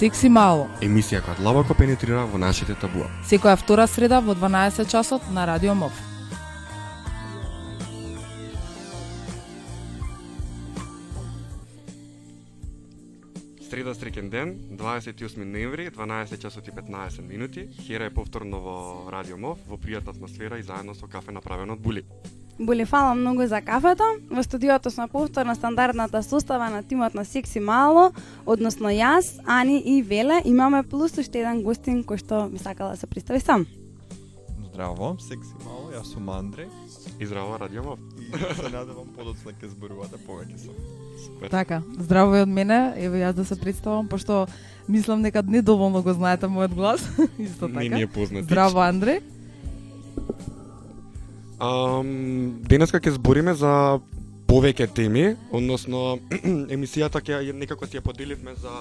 Секси мало. Емисија која длабоко пенетрира во нашите табуа. Секоја втора среда во 12 часот на Радио МОВ. Среда среќен ден, 28 ноември, 12 часот и 15 минути. Хера е повторно во Радио МОВ, во пријатна атмосфера и заедно со кафе направено од Були. Були, фала многу за кафето. Во студиото сме повторно стандардната состава на тимот на Секси Мало, односно јас, Ани и Веле. Имаме плюс уште еден гостин кој што ми сакала да се представи сам. Здраво, секси мало, јас сум Андре И здраво Радио МОВ. и се надевам подоцна ќе зборувате повеќе со. Супер. Така, здраво и од мене. Еве јас да се представам, пошто мислам дека недоволно го знаете мојот глас. Исто Не така. ни е познат. Здраво, Андре. Um, денеска ќе збориме за повеќе теми, односно емисијата ќе некако си ја поделивме за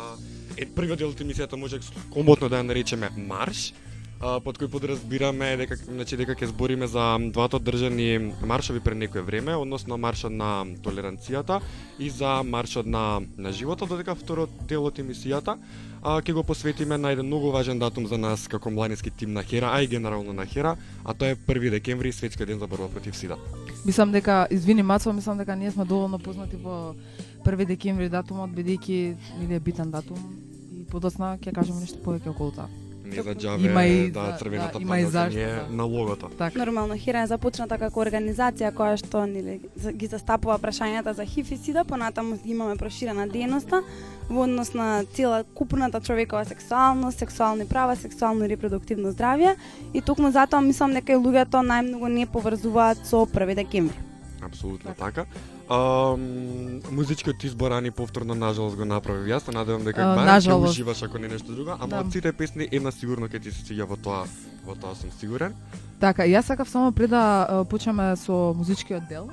е, првиот дел од емисијата може комотно да ја наречеме марш, а, под кој подразбираме дека значи дека ќе збориме за двата одржани маршови пред некое време, односно маршот на толеранцијата и за маршот на на животот, додека вториот дел од емисијата а, ќе го посветиме на еден многу важен датум за нас како младински тим на Хера, а и генерално на Хера, а тоа е 1 декември, светски ден за борба против сида. Мислам дека, извини Мацо, мислам дека ние сме доволно познати во 1 декември датумот, бидејќи или е битен датум и подоцна ќе кажеме нешто повеќе околу тоа. Не за џаве, Има и да, црвената да, има и зашто, ни е да. на логото. Така. Нормално, Хира е започната како организација која што нели, ги застапува прашањата за ХИВ и СИДА, понатаму имаме проширена дејноста во однос на цела купната човекова сексуалност, сексуални права, сексуално и репродуктивно здравје и токму затоа мислам дека и луѓето најмногу не поврзуваат со 1 декември. Апсолутно така. Музичкиот избор Ани повторно нажалост го направив јас, се надевам дека А, барем ќе уживаш ако не нешто друго, ама Да. од сите песни една сигурно ќе ти се свиѓа во тоа, во тоа сум сигурен. Така, јас сакав само пред да почнеме со музичкиот дел,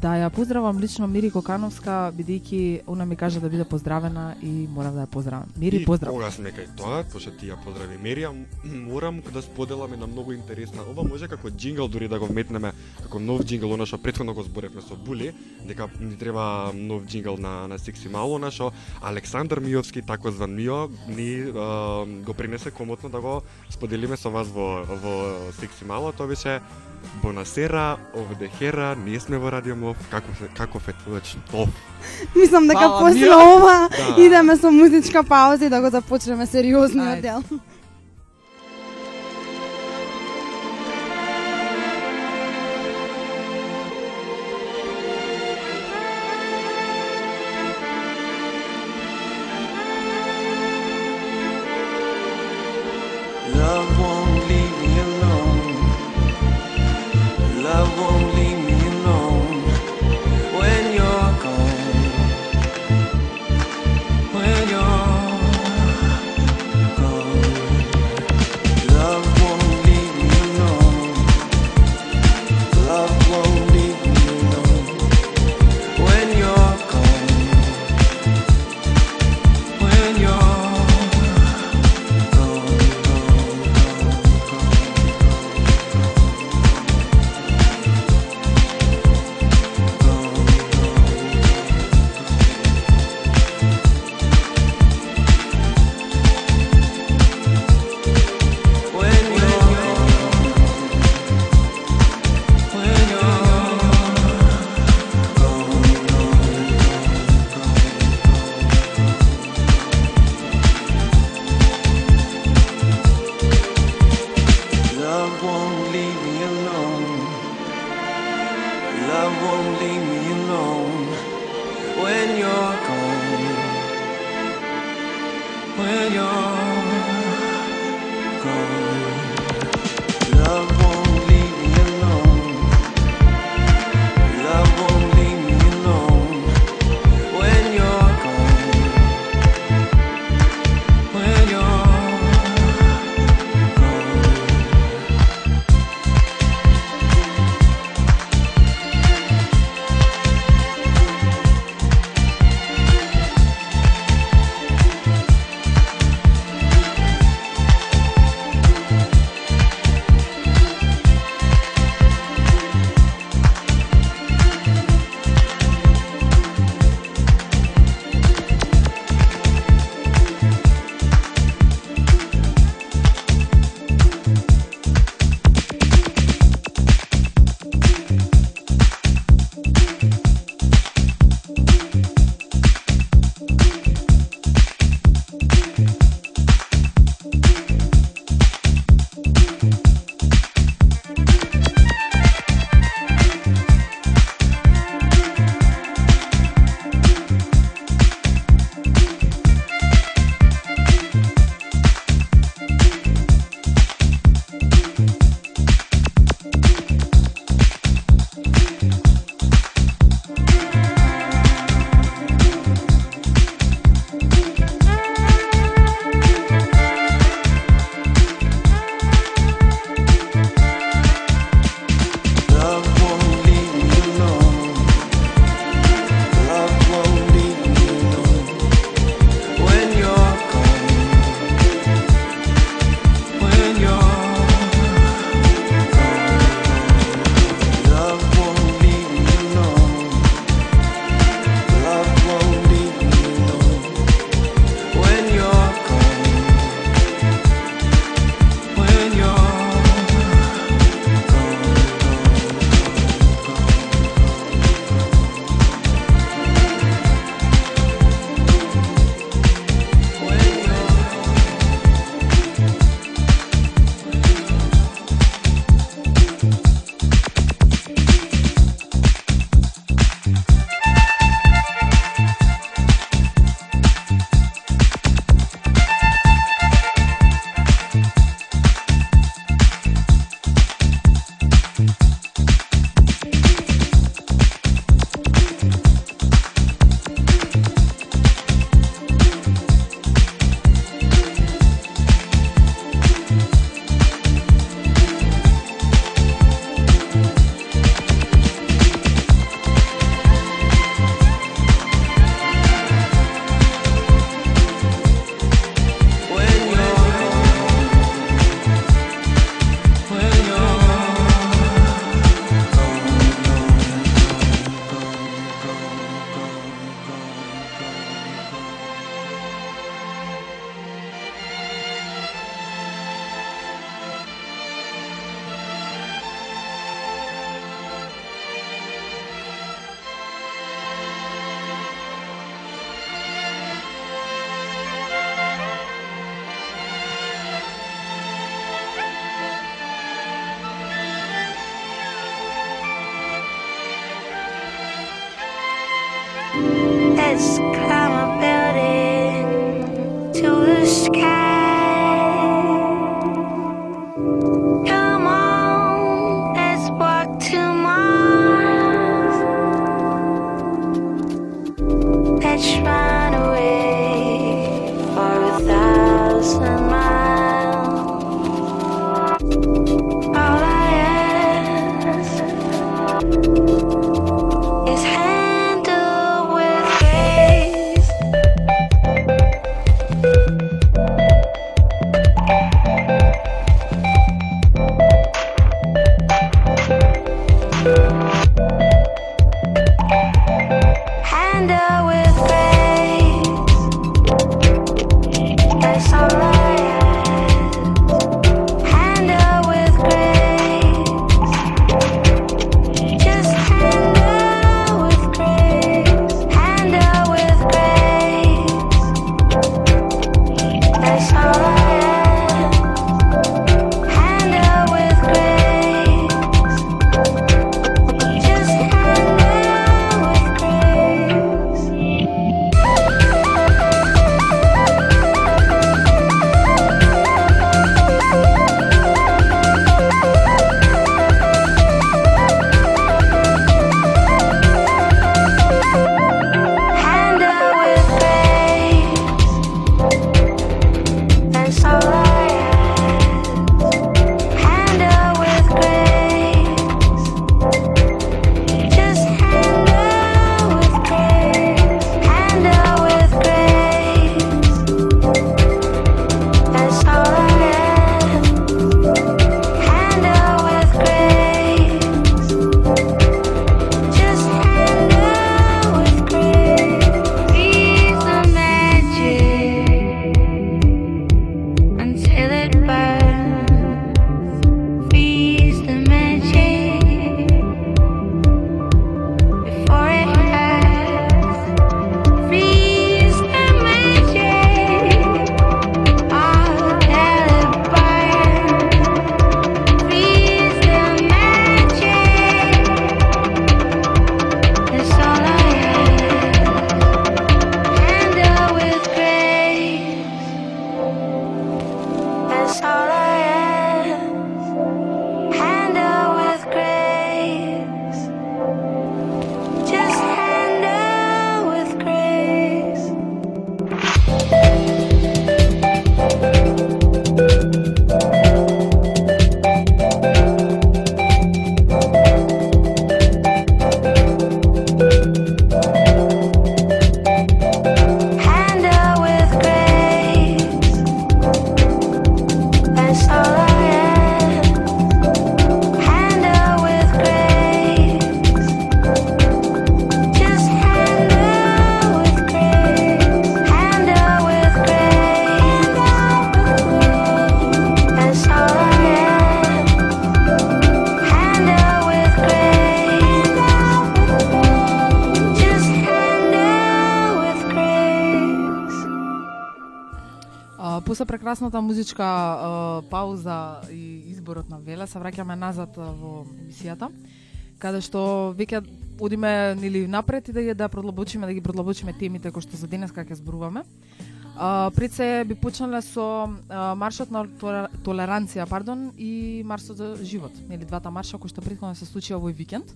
да ја поздравам лично Мири Кокановска, бидејќи она ми кажа да биде поздравена и морам да ја поздравам. Мири, И поздрав. Кога сме кај тоа, пошто ти ја поздрави Мерија, м- морам да споделам една многу интересна. Ова може како джингл дури да го вметнеме како нов джингл, она што претходно го зборевме со Були, дека ни треба нов джингл на на Секси Мало, она што Александар Миовски, тако зван Мио, ни а, го принесе комотно да го споделиме со вас во во Секси Мало, тоа беше Бонасера, овде Хера, ние сме во Радио Мов, како каков е твојот штоф. Мислам дека после ова Да. идеме со музичка пауза и да го започнеме сериозниот дел. Прекрасната музичка а, пауза и изборот на Веле, се враќаме назад во емисијата, каде што веќе одиме нели напред и да ги да продлабочиме, да ги продлабочиме темите кои што за денес ќе зборуваме. А, пред се би почнале со а, маршот на толер- толеранција, пардон, и маршот за живот. Нели двата марша кои што претходно се случија овој викенд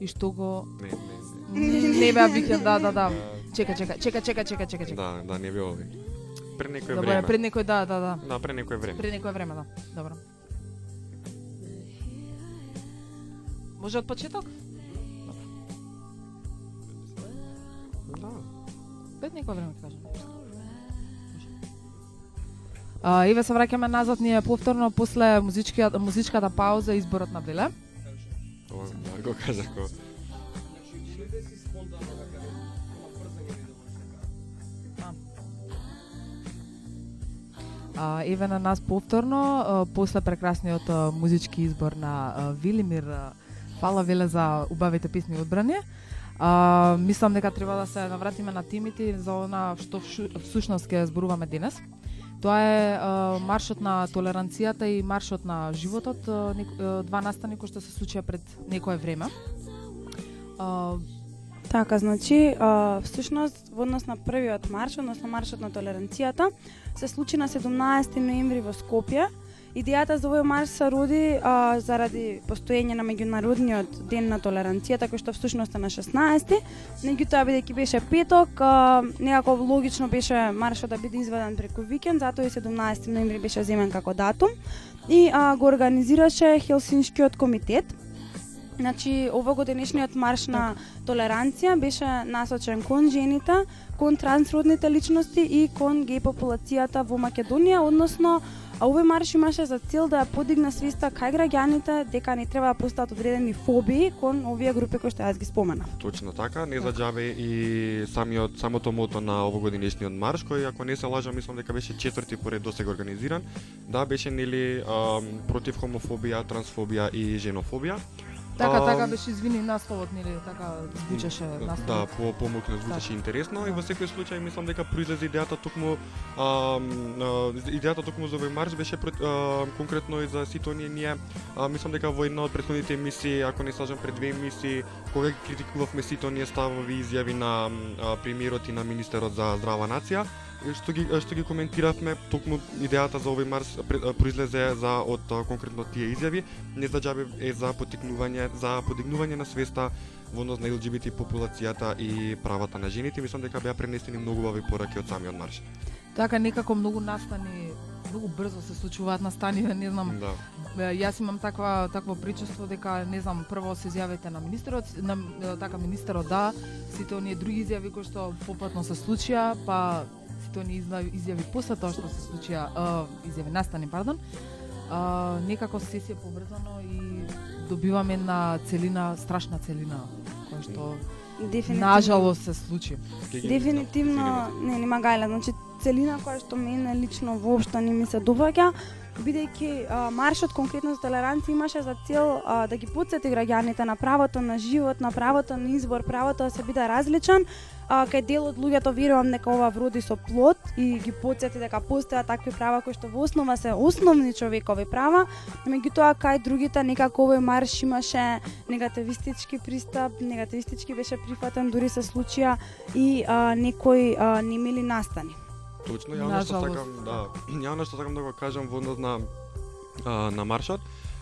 и што го Не, не, не. не беа викенд, да, да, да. Чека, чека, чека, чека, чека, чека. Да, да, не би овој. Пред некој Добре, време. пред некој да, да, да. Да, пред некој време. Пред некое време, да. Добро. Може од почеток? Да. Пред некое време кажам. А, еве се враќаме назад ние повторно после музичкиот музичката пауза изборот на Беле. Ова, да, го кажа ко. А, еве на нас повторно, а, после прекрасниот а, музички избор на а, Вилимир. а, Фала Веле за убавите песни одбрани. А, мислам дека треба да се навратиме на темите за она што всушност ќе зборуваме денес. Тоа е а, маршот на толеранцијата и маршот на животот, а, а, два настани кои што се случија пред некое време. А, Така, значи, а, всушност, во однос на првиот марш, односно маршот на толеранцијата, се случи на 17 ноември во Скопје. Идејата за овој марш се роди а, заради постоење на меѓународниот ден на толеранцијата, така кој што всушност е на 16 Меѓутоа, бидејќи беше петок, а, некако логично беше маршот да биде изведен преку викенд, затоа и 17 ноември беше земен како датум и а, го организираше Хелсиншкиот комитет. Значи, овогодишниот марш на толеранција беше насочен кон жените, кон трансродните личности и кон геј популацијата во Македонија, односно а овој марш имаше за цел да подигна свиста кај граѓаните дека не треба да постојат одредени фобии кон овие групи кои што јас ги споменав. Точно така, не за џабе и самиот самото мото на овогодинешниот марш кој ако не се лажам мислам дека беше четврти поред досега организиран, да беше нели против хомофобија, трансфобија и женофобија. Така, така беше, извини, насловот, нели, така звучеше насловот. Да, по помокно звучеше интересно и во секој случај мислам дека произлезе идејата токму а, идејата токму за овој марш беше а, конкретно и за сите оние ние а, мислам дека во една од претходните емисии, ако не слажам пред две емисии, кога ги критикувавме сите оние ставови и изјави на а, премиерот и на министерот за здрава нација, што ги што ги коментиравме токму идејата за овој марш произлезе за од конкретно тие изјави не за џабе е за потикнување за подигнување на свеста во однос на ЛГБТ популацијата и правата на жените. Мислам дека беа пренесени многу убави пораки од самиот марш Така некако многу настани, многу брзо се случуваат настани, не знам, да. Јас имам таква такво причество дека не знам прво се изјавите на министерот, на така министерот да, сите оние други изјави кои што попатно се случија, па оние изна- изјави после тоа што се случија, изјави настани, пардон. А, некако се се побрзано и добиваме една целина, страшна целина, која што Дефинитивно. нажалост се случи. Дефинитивно, не, нема гајле, значи целина која што мене лично воопшто не ми се доваѓа, бидејќи маршот конкретно за толеранција имаше за цел а, да ги подсети граѓаните на правото на живот, на правото на избор, правото да се биде различен, а, кај дел од луѓето верувам дека ова вроди со плод и ги подсети дека постојат такви права кои што во основа се основни човекови права, меѓутоа кај другите некако овој марш имаше негативистички пристап, негативистички беше прифатен, дури се случија и а, некои а, немили настани. Точно, ја она што сакам, да, ја она што сакам да го кажам во однос на а, на маршот.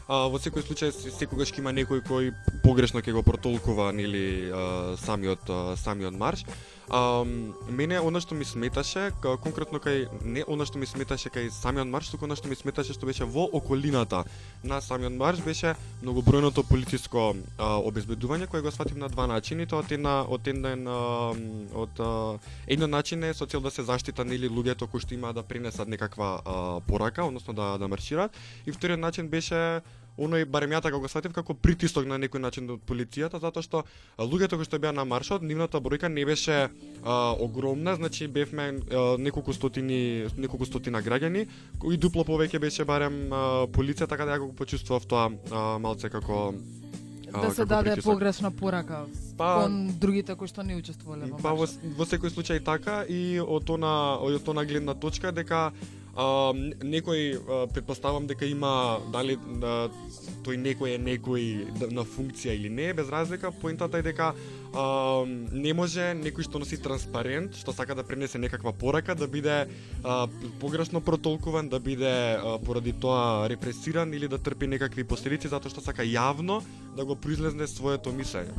А, во секој случај се- секогаш ќе има некој кој погрешно ќе го протолкува нели а, самиот а, самиот марш. А, мене она што ми сметаше, ка- конкретно кај не она што ми сметаше кај самиот марш, туку она што ми сметаше што беше во околината. На самиот марш беше многобројното полициско а, обезбедување кое го сватив на два начини, тоа од една од еден од едно начин е со цел да се заштита нели луѓето кои што имаат да пренесат некаква а, порака, односно да да маршираат, и вториот начин беше оној барем ја така го сватив како притисок на некој начин од полицијата затоа што луѓето кои што беа на маршот, нивната бројка не беше а, огромна, значи бевме а, неколку стотини неколку стотина граѓани, кои дупло повеќе беше барем а, полиција, така да ја го почувствував тоа а, малце како а, Да се како даде притисок. погрешна порака Па, кон другите кои што не учествувале во Па во, во секој случај така и од она од она гледна точка дека а, некој а, предпоставам дека има дали да, тој некој е некој на функција или не, без разлика, поентата е дека а, не може некој што носи транспарент, што сака да пренесе некаква порака, да биде а, погрешно протолкуван, да биде а, поради тоа репресиран или да трпи некакви последици затоа што сака јавно да го произлезне своето мислење.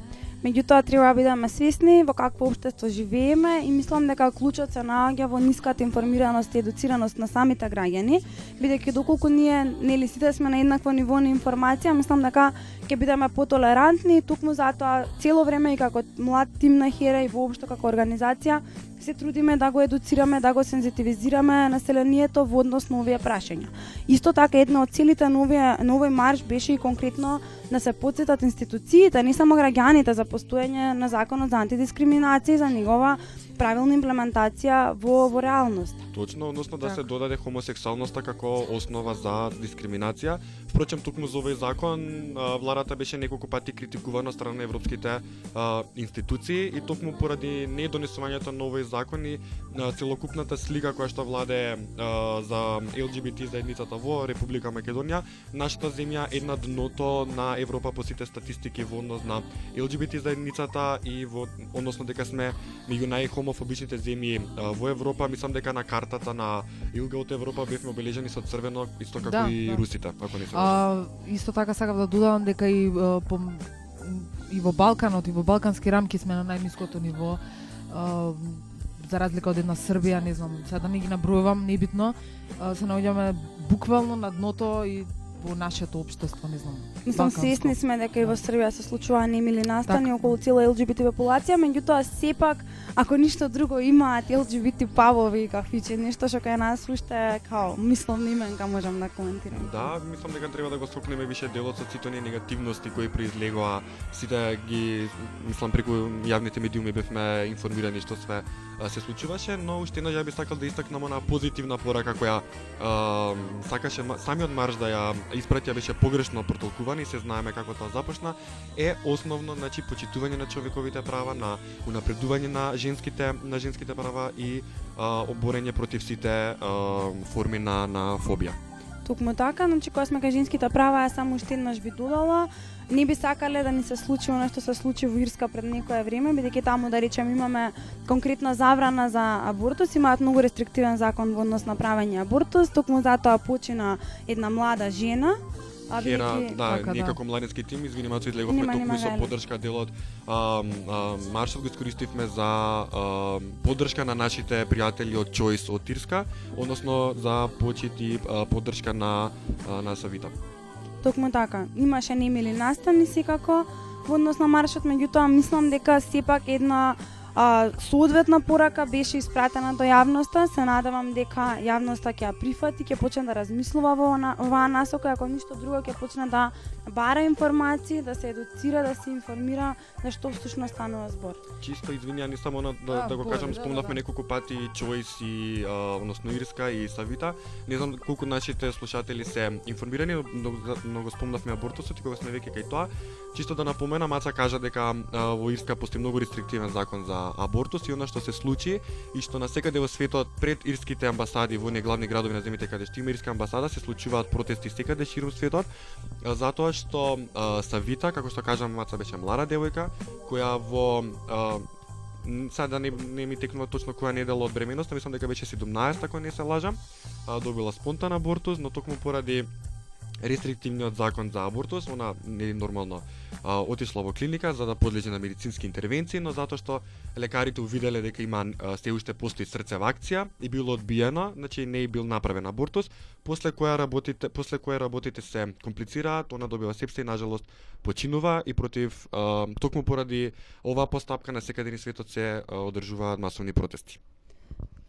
Меѓутоа треба да бидеме свесни во какво општество живееме и мислам дека клучот се наоѓа во ниската информираност и едуцираност на самите граѓани, бидејќи доколку ние нели сите сме на еднакво ниво на информација, мислам дека ќе бидеме потолерантни токму затоа цело време и како млад тим на Хера и воопшто како организација се трудиме да го едуцираме, да го сензитивизираме населението во однос на овие прашања. Исто така една од целите на овие на овој марш беше и конкретно да се подсетат институциите, не само граѓаните за постоење на законот за антидискриминација и за негова правилна имплементација во во реалност. Точно, односно да се Така. додаде хомосексуалноста како основа за дискриминација. Впрочем, токму за овој закон, владата беше неколку пати критикувана од страна на европските а, институции и токму поради недонесувањето на овој закон и а, целокупната слика која што владе а, за ЛГБТ заедницата во Република Македонија, нашата земја е на дното на Европа по сите статистики во однос на ЛГБТ заедницата и во односно дека сме меѓу најхомофобичните земји во Европа, мислам дека на картата на Илга од Европа бевме обележани со црвено, исто како Да, и да. русите, ако не се. А, исто така сакав да додадам дека и по, и во Балканот и во балкански рамки сме на најниското ниво. За разлика од една Србија, не знам, сега да не ги набројувам, небитно, се наоѓаме буквално на дното и во нашето општество, не знам. Мислам, свесни сме дека и во Србија се случува немили настани Така. околу цела ЛГБТ популација, меѓутоа сепак ако ништо друго имаат ЛГБТ павови какви че нешто што кај нас уште као мисловна именка можам да коментирам. Да, мислам дека треба да го сокнеме више делот со сите оние негативности кои произлегоа, сите ги мислам преку јавните медиуми бевме информирани што све се случуваше, но уште еднаш ја би сакал да истакнам она позитивна порака која а, сакаше самиот марш да ја испратија беше погрешно протолкуван и се знаеме како тоа започна, е основно значи почитување на човековите права, на унапредување на женските на женските права и а, оборење против сите а, форми на на фобија. Токму така, значи кога сме кај женските права, ја само уште еднаш би додала, не би сакале да ни се случи она што се случи во Ирска пред некое време, бидејќи таму да речем имаме конкретна забрана за абортус, имаат многу рестриктивен закон во однос на правење абортус, токму затоа почина една млада жена, Хера, бидејќи да, Така, ние да. како младински тим, извини малку излеговме и со поддршка делот а, а, маршот го искористивме за а, поддршка на нашите пријатели од Choice од Тирска, односно за почит и а, поддршка на а, на Савита. Токму така, имаше немили настани секако во однос на маршот, меѓутоа мислам дека сепак една а, соодветна порака беше испратена до јавноста. Се надевам дека јавноста ќе ја прифати, ќе почне да размислува во на- оваа насока, ако ништо друго ќе почне да бара информации, да се едуцира, да се информира за што всушност станува збор. Чисто извинјани само на, да, А, да го говори, кажам, да, да, спомнавме да. неколку пати Choice и а, односно Ирска и Савита. Не знам колку нашите слушатели се информирани, но, но, но го спомнавме абортусот и кога сме веќе кај тоа. Чисто да напомена, Маца кажа дека а, во Ирска постои многу рестриктивен закон за абортус и она што се случи и што на секаде во светот пред ирските амбасади во главни градови на земјите каде што има ирска амбасада се случуваат протести секаде ширум светот а, затоа што а, Савита, како што кажам, Маца беше млада девојка која во а, сега да не, не ми текнува точно која недела од бременост, мислам дека беше 17, ако не се лажам, а, добила спонтан абортус, но токму поради рестриктивниот закон за абортус, она не нормално а, отишла во клиника за да подлежи на медицински интервенции, но затоа што лекарите увиделе дека има а, се уште постои срцева акција и било одбиено, значи не е бил направен абортус, после која работите после која работите се комплицираат, она добива сепса и нажалост починува и против а, токму поради оваа постапка на секаде ни светот се а, одржуваат масовни протести.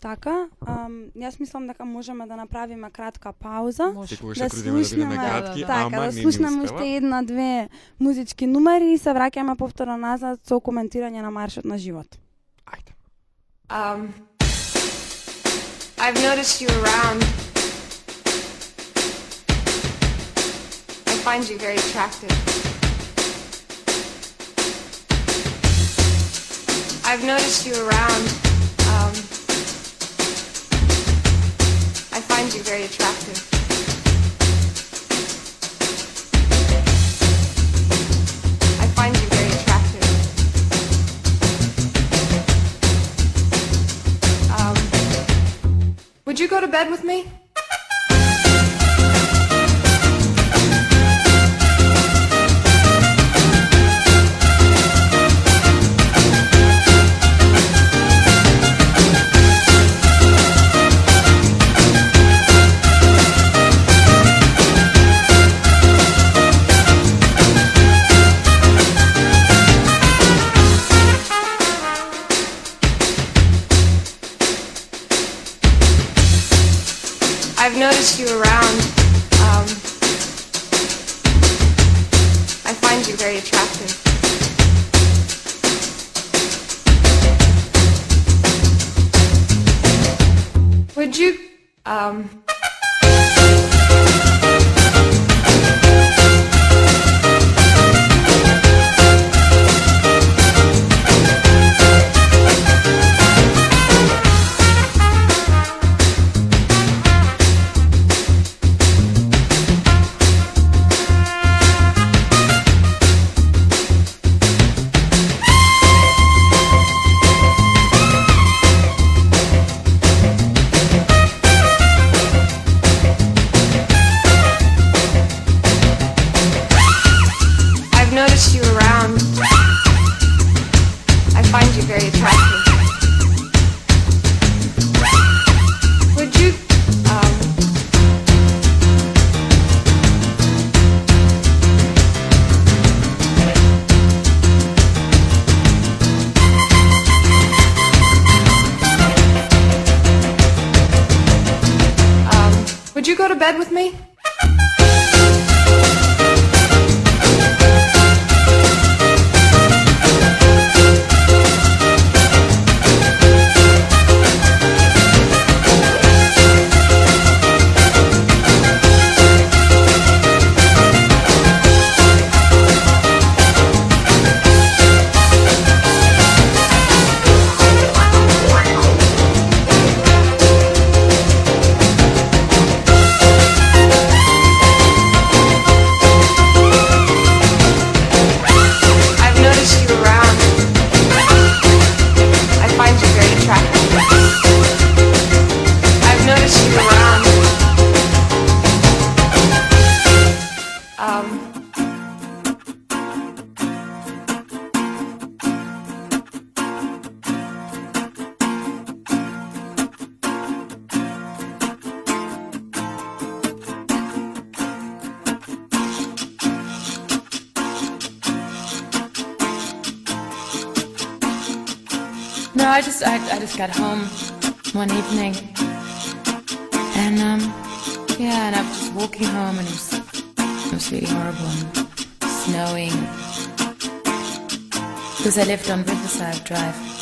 Така, ам, јас мислам дека можеме да направиме кратка пауза. Може. Да да слушнеме- кратки, Да, да, Така, ама да слушнеме уште една-две музички numeri и се враќаме повторно назад со коментирање на маршот на живот. Ајде. Um, I've noticed you around. I find you very attractive. I've noticed you around. Um, find you very attractive. I find you very attractive. Um, would you go to bed with me? because I lived on Riverside Drive.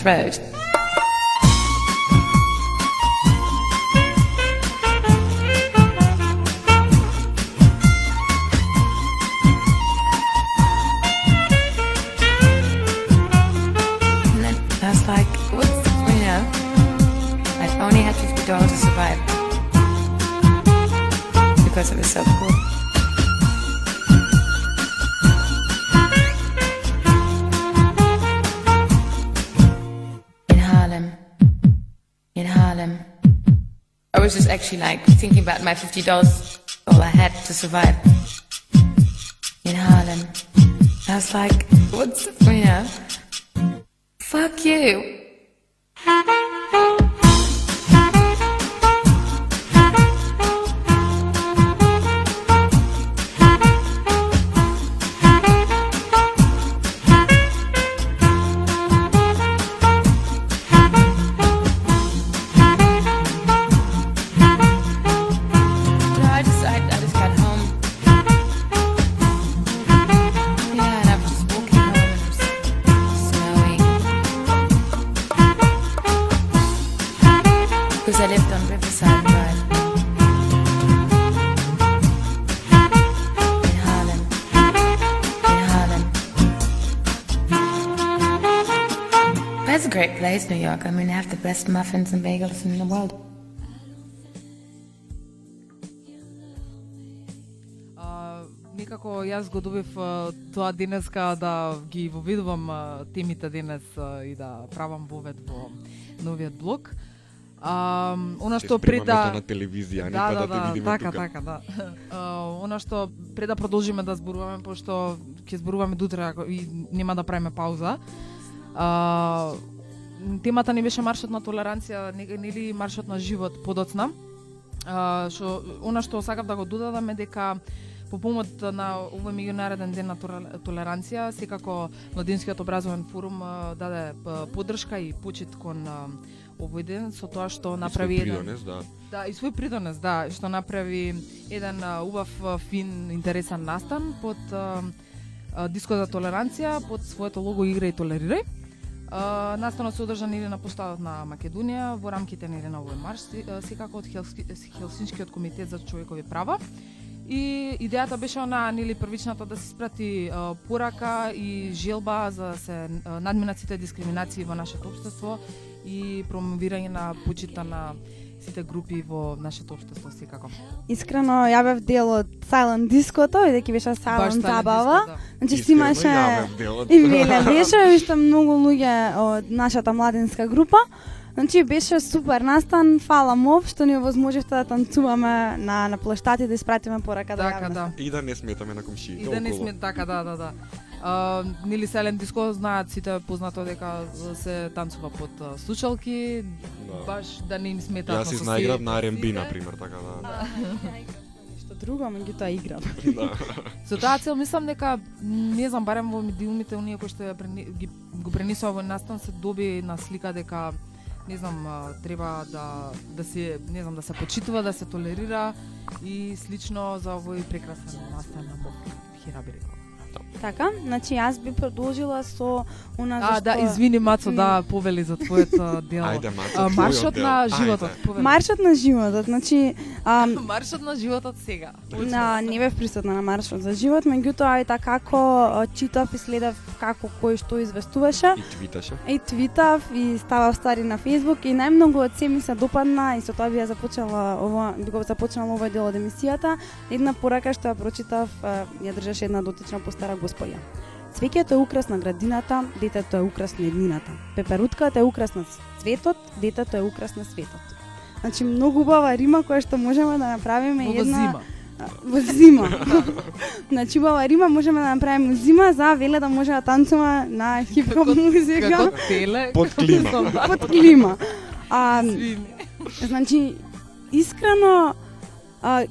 throat. like thinking about my fifty dollars all I had to survive in Harlem. I was like, what's you know? Fuck you. Muffins and bagels in the world. А, некако јас го добив тоа денеска да ги воведувам темите денес и да правам вовед во новиот блог. А, она што пред да на телевизија, не да, па да, да, те да, видиме така, тука. така, да. А, она што пред да продолжиме да зборуваме пошто ќе зборуваме дутре и нема да правиме пауза. А, темата ни беше маршот на толеранција, не- нели маршот на живот подоцна. Што она што сакав да го додадам е дека по помод на овој меѓународен ден на толер- толеранција, секако Младинскиот образовен форум даде поддршка и почит кон овој ден со тоа што направи И еден придонес, да. Да, и свој придонес, да, што направи еден убав, фин, интересен настан под диско за толеранција, под своето лого Игра и толерирај. Настанот се одржа нели на поставот на Македонија во рамките нели на овој марш, секако од Хелски, Хелсинскиот комитет за човекови права. И идејата беше она нели првичната да се спрати порака и желба за да се надминат сите дискриминации во нашето општество и промовирање на почита на сите групи во нашето општество секако. Искрено, ја бев дел од Silent Диското, бидејќи беше Silent забава. Да. Значи си имаше и Миле беше, уште многу луѓе од нашата младинска група. Значи беше супер настан, фала мов што ни овозможивте да танцуваме на на площад и да испратиме порака до Така, јавноста. да. И да не сметаме на комшиите И да не околу. сме така, да, да, да. А, нели Селен Диско знаат сите познато дека се танцува под слушалки, Да. баш да не им сметаат Јас си со знаиграв си- на R&B, на пример, така да. Нешто друго, меѓутоа играв. да. Со таа цел мислам дека не знам барем во медиумите оние кои што ги, го пренесува во настан се доби на слика дека не знам треба да да се не знам да се почитува, да се толерира и слично за овој прекрасен настан на би рекла. Така, значи јас би продолжила со она А, зашто... да, извини Мацо, да повели за твојот а, дел. Ајде, Мацо, А, маршот дел. на животот. повели. Маршот на животот, значи, а, Маршот на животот сега. на, не бев присутна на маршот за живот, меѓутоа и како а, читав и следев како кој што известуваше. И твиташе. И твитав и ставав стари на Facebook и најмногу од се ми се допадна и со тоа би ја започнала ова би го започнала овој дел од емисијата. Една порака што ја прочитав ја држеше една дотична постара господја. Цвеќето е украс на градината, детето е украс на еднината. Пеперутката е украс на цветот, детето е украс на светот. Значи многу убава рима која што можеме да направиме Во една зима. Во зима. значи убава рима можеме да направиме зима за веле да може да танцува на хип-хоп музика Како теле. Под клима. Под клима. А, Свини. значи, искрено, а,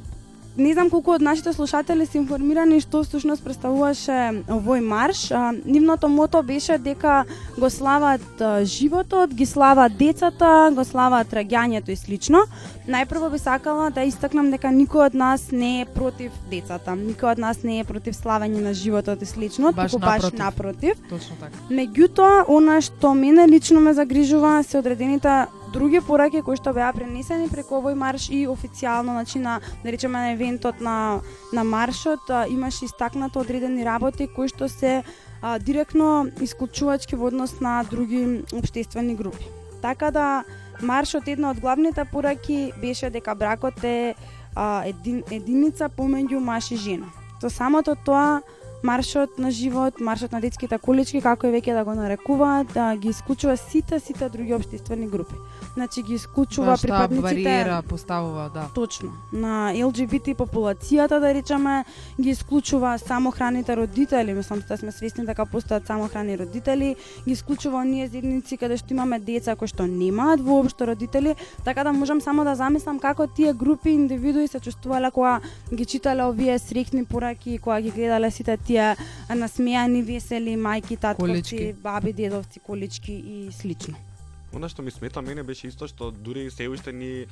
не знам колку од нашите слушатели се информирани што всушност представуваше овој марш. Нивното мото беше дека го слават животот, ги слават децата, го слават раѓањето и слично. Најпрво би сакала да истакнам дека никој од нас не е против децата. Никој од нас не е против славење на животот и слично, Баш туку баш напротив. напротив. Точно така. Меѓутоа, она што мене лично ме загрижува се одредените други пораки кои што беа пренесени преку овој марш и официјално, значи на да речеме на евентот на на маршот имаше истакнато одредени работи кои што се а, директно исклучувачки во однос на други обштествени групи. Така да маршот една од главните пораки беше дека бракот е а, един, единица помеѓу маж и жена. Со самото тоа маршот на живот, маршот на детските колички, како и веќе да го нарекуваат, да ги исклучува сите сите други обштествени групи. Значи ги исклучува Баш таа припадниците бариера поставува, да. Точно. На ЛГБТ популацијата, да речеме, ги исклучува самохраните родители, мислам што сме свесни дека постојат самохрани родители, ги исклучува оние заедници каде што имаме деца кои што немаат воопшто родители, така да можам само да замислам како тие групи индивидуи се чувствувале кога ги читале овие срекни пораки, кога ги гледале сите тие насмеани, весели мајки, татковци, баби, дедовци, колички и слично. Она што ми смета мене беше исто што дури се уште ни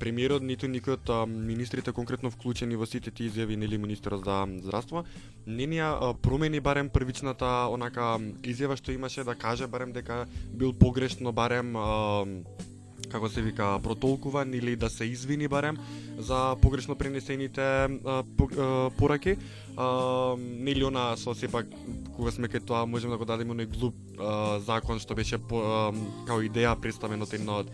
премиерот ниту никој од министрите конкретно вклучени во сите тие изјави нели министерот за здравство. Не ни ја промени барем првичната онака изјава што имаше да каже барем дека бил погрешно барем а, како се вика протолкуван или да се извини барем за погрешно пренесените а, по, а, пораки. А, нели она со сепак кога сме кај тоа можеме да го дадеме оној глуп а, закон што беше по, а, као идеја представен од едно од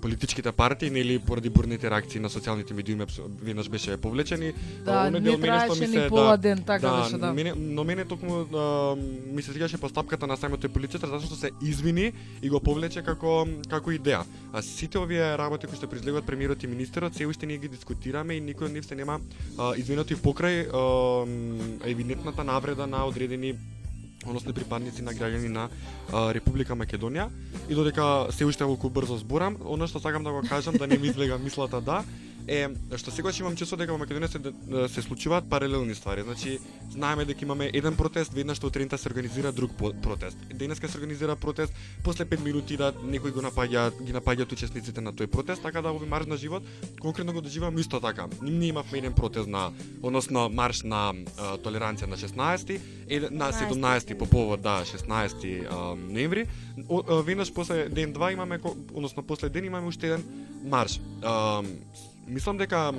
политичките партии, нели поради бурните реакции на социјалните медиуми веднаш беше повлечени. Да, не траеше ни се пола да, ден, така да, беше, да. Мене, но мене токму а, ми се свигаше постапката на самото полицията затоа што се извини и го повлече како како идеја. А сите овие работи кои што произлегуваат премиерот и министерот се уште ние ги дискутираме и никој од нив се нема а, извинето и покрај а, евидентната навреда на одредени односно припадници на граѓани на а, Република Македонија. И додека се уште толку брзо зборам, она што сакам да го кажам да не ми излега мислата да е што секогаш имам чувство дека во Македонија се се случуваат паралелни ствари. Значи, знаеме дека имаме еден протест, веднаш што утринта се организира друг протест. Денеска се организира протест, после 5 минути да некои го напаѓа, ги напаѓаат учесниците на тој протест, така да овој марш на живот конкретно го доживам исто така. Ние имавме еден протест на односно марш на а, толеранција на 16 еден на 17 по повод да 16 а, ноември. О, а, веднаш после ден 2 имаме односно после ден имаме уште еден марш. А, мислам дека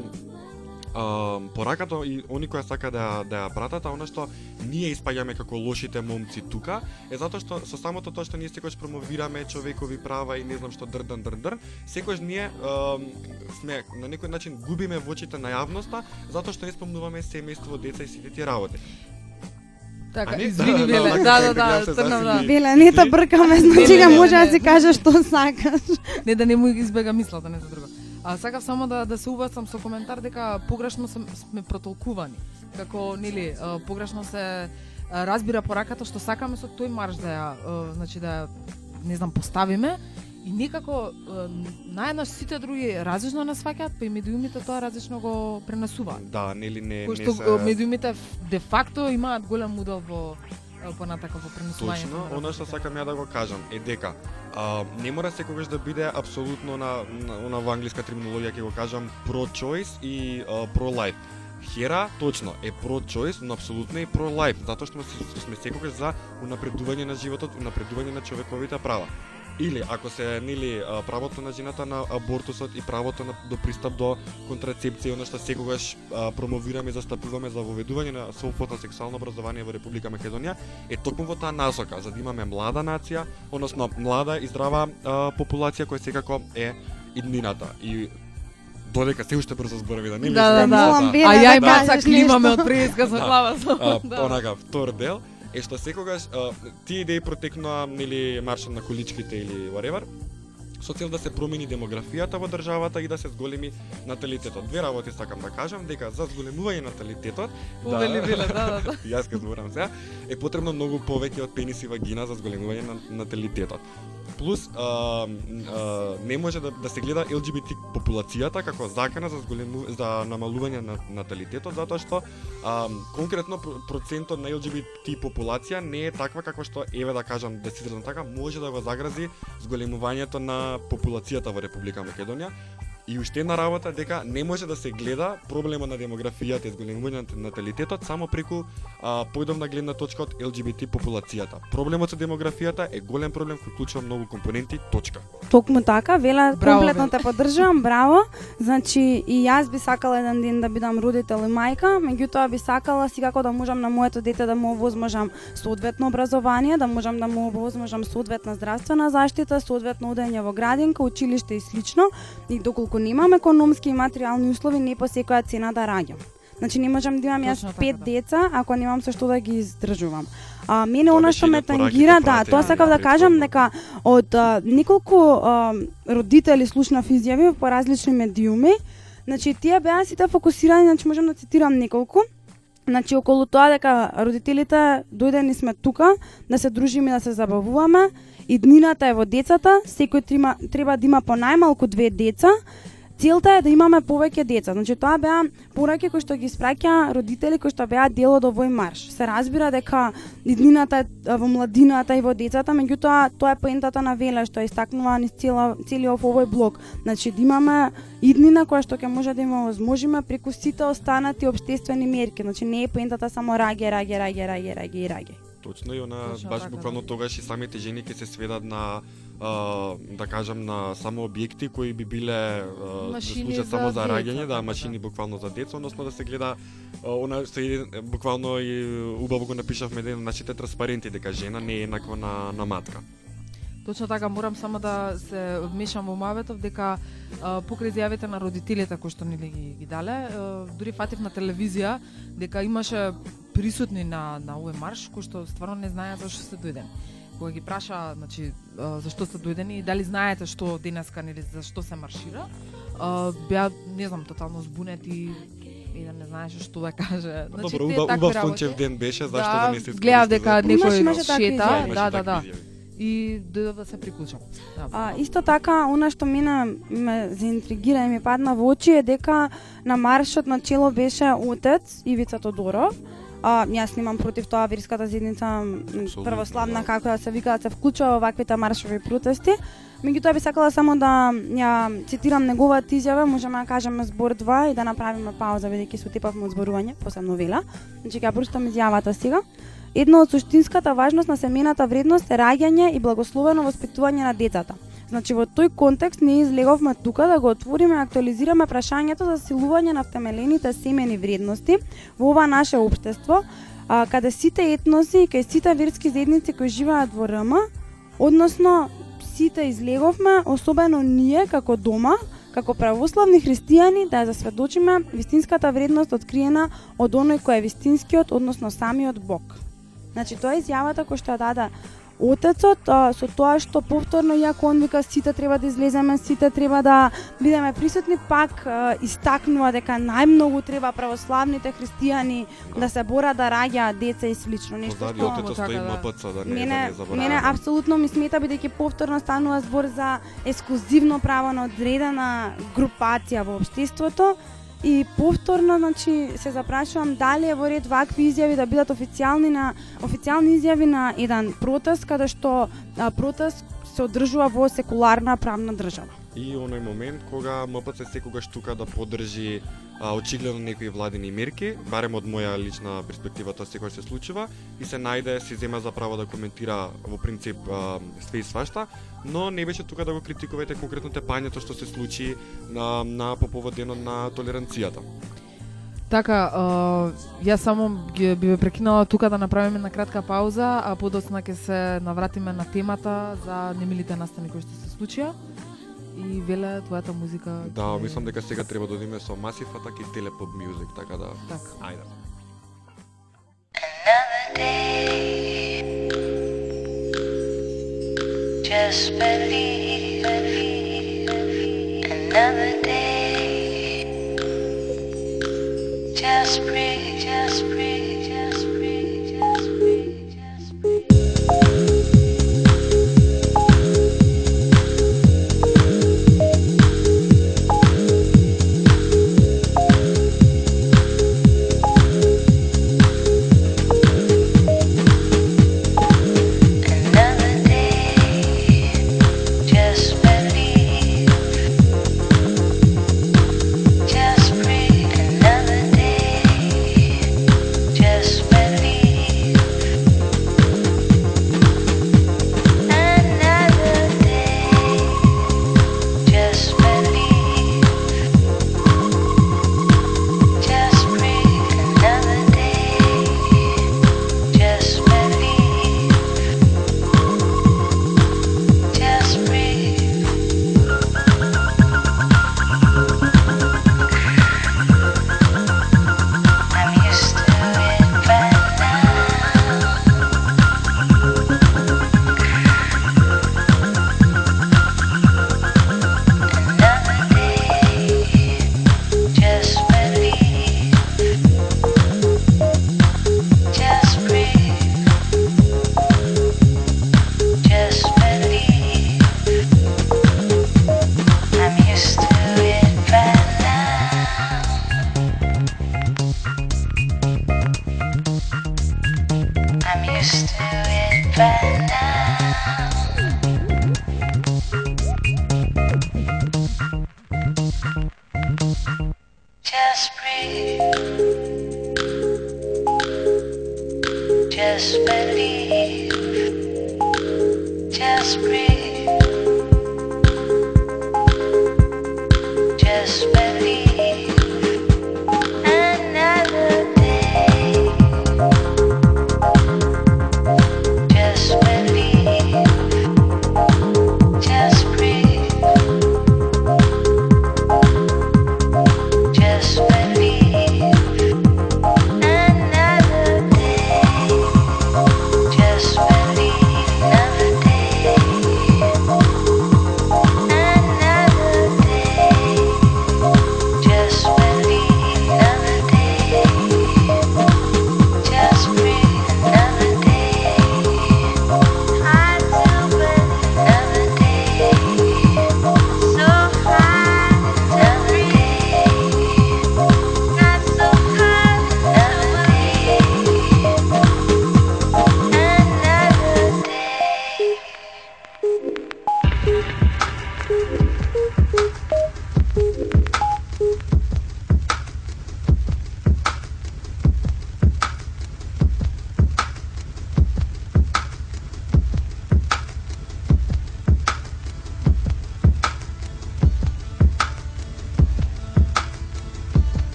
а, пораката и они кои сака да да ја пратат, а она што ние испаѓаме како лошите момци тука, е затоа што со самото тоа што ние секогаш промовираме човекови права и не знам што дрдан дрн, секогаш ние а, сме на некој начин губиме во очите на јавноста затоа што не спомнуваме семејство, деца и сите тие работи. Така, извини, Да, Веле. да, Да, да, да, да, се тргнав, да. Беле, не те бркаме, значи не, га може да си кажеш што сакаш. Не да не му избега мислата, не за друго. А сакав само да да се убацам со коментар дека погрешно сме, сме протолкувани. Како нели погрешно се разбира пораката што сакаме со тој марш да ја значи да ја не знам поставиме и некако наеднаш сите други различно не сваќаат, па и медиумите тоа различно го пренесуваат. Да, нели не не што се а, медиумите де факто имаат голем удел во понатака во пренесувањето. Точно, на она што сакам ја да го кажам е дека а, не мора секогаш да биде апсолутно на, на она во англиска терминологија ќе го кажам pro-choice и а, pro-life. Хера точно е pro-choice, но апсолутно е pro-life, затоа што сме, сме секогаш за унапредување на животот, унапредување на човековите права. Или ако се нели правото на жената на абортусот и правото на, до пристап до контрацепција, она што секогаш а, промовираме и застапуваме за воведување на слободно сексуално образование во Република Македонија, е токму во таа насока, за да имаме млада нација, односно млада и здрава а, популација која секако е иднината. И додека се уште брзо зборови да не Да, да, да. таа- Беле, А да ја и кажеш Маца климаме нешто. од преска со Да. глава. со- а, да. онака втор дел е што секогаш а, тие идеи протекнаа нели маршот на количките или whatever со цел да се промени демографијата во државата и да се зголеми наталитетот. Две работи сакам да кажам дека за зголемување наталитетот Увели биле, да, да, да. Јас ке зборам сега, е потребно многу повеќе од пенис и вагина за зголемување на наталитетот. Плюс а, а, не може да, да се гледа ЛГБТ популацијата како закана за зголему, за намалување на наталитетот затоа што а, конкретно про- процентот на ЛГБТ популација не е таква каква што еве да кажам да се така може да го загрази зголемувањето на популацијата во Република Македонија. И уште една работа дека не може да се гледа проблемот на демографијата и зголемувањето на наталитетот само преку а, појдовна гледна точка од ЛГБТ популацијата. Проблемот со демографијата е голем проблем кој вклучува многу компоненти, точка. Токму така, Вела, Браво, комплетно те поддржувам, браво. Значи, и јас би сакала еден ден да бидам родител и мајка, меѓутоа би сакала секако да можам на моето дете да му овозможам соодветно образование, да можам да му овозможам соодветна здравствена заштита, соодветно одење во градинка, училиште и слично. И доколку немам економски и материјални услови, не по секоја цена да раѓам. Значи не можам да имам јас така, пет да. деца ако немам со што да ги издржувам. А мене Тоа она што ме тангира, да, пратени тоа сакав да кажам дека од а, неколку а, родители слушнав изјави по различни медиуми. Значи тие беа сите фокусирани, значи можам да цитирам неколку. Значи околу тоа дека родителите дојдени сме тука да се дружиме да се забавуваме. Иднината е во децата, секој трима, треба да има понајмалку две деца. Целта е да имаме повеќе деца. Значи тоа беа пораки кои што ги спраќа родители кои што беа дел од овој марш. Се разбира дека иднината е во младината и во децата, меѓутоа тоа е поентата на Веле што е истакнува низ цела целиот овој блок. Значи да имаме иднина која што ќе може да има возможиме преку сите останати обштествени мерки. Значи не е поентата само раге, раге, раге, раге, раге и. Точно и она Точно баш така, буквално да. тогаш и самите жени ќе се сведат на а, да кажам на само објекти кои би биле а, да служат за само за деца, раѓање, така, да, да. машини буквално за деца, односно да се гледа а, она што и буквално и убаво го напишавме на нашите транспаренти дека жена не е еднаква на на матка. Точно така, морам само да се вмешам во маветов дека покрај изјавите на родителите кои што нели ги, ги дале, дури фатив на телевизија дека имаше присутни на на овој марш кои што стварно не знаеа зашто сте дојдени. Кога ги праша, значи, зашто сте дојдени и дали знаете што денеска нели зашто се маршира, а, беа, не знам, тотално збунети еден не знаеше што да каже. Па Значи, Добро, тие убав, убав сончев ден беше, зашто да, не се гледав дека некој шета, да, да, да. изјави. И дојдов да се приклучам. Да. А, исто така, она што мене ме заинтригира и ми падна во очи е дека на маршот на чело беше отец Ивица Тодоров. А, јас немам против тоа верската заедница Апсолутно, православна да. како да се вика да се вклучува во ваквите маршови протести. Меѓутоа би сакала само да ја цитирам неговата изјава, можеме да кажеме збор 2 и да направиме пауза бидејќи се утепавме од зборување, посебно вела. Значи ќе ја прочитам изјавата сега. Една од суштинската важност на семејната вредност е раѓање и благословено воспитување на децата. Значи во тој контекст ние излеговме тука да го отвориме и актуализираме прашањето за силување на втемелените семени вредности во ова наше општество, а, каде сите етноси и кај сите верски заедници кои живеат во РМ, односно сите излеговме, особено ние како дома, како православни христијани да ја засведочиме вистинската вредност откриена од оној кој е вистинскиот, односно самиот Бог. Значи тоа е изјавата која што ја даде Отецот а, со тоа што повторно иако он вика сите треба да излеземе, сите треба да бидеме присутни, пак а, истакнува дека најмногу треба православните христијани да, се борат да раѓаат деца и слично нешто Позади што отецот така, стои да. МПЦ, да не, мене, да не забораваме. мене апсолутно ми смета бидејќи повторно станува збор за ексклузивно право на одредена групација во општеството и повторно значи се запрашувам дали е во ред вакви изјави да бидат официјални на официјални изјави на еден протест каде што а, протест се одржува во секуларна правна држава. И оној момент кога МПЦ секогаш тука да поддржи а, очигледно некои владини мерки, барем од моја лична перспектива тоа секогаш се случува и се најде се зема за право да коментира во принцип а, све и свашта, но не беше тука да го критикувате конкретно тепањето што се случи на, на по повод денот на толеранцијата. Така, ја јас само ги би ве прекинала тука да направиме на кратка пауза, а подоцна ќе се навратиме на темата за немилите настани кои што се случија. И веле твојата музика. Да, ќе- мислам дека сега треба да одиме со Massive Attack и Telepop Music, така да Така. ајде. Just believe, believe,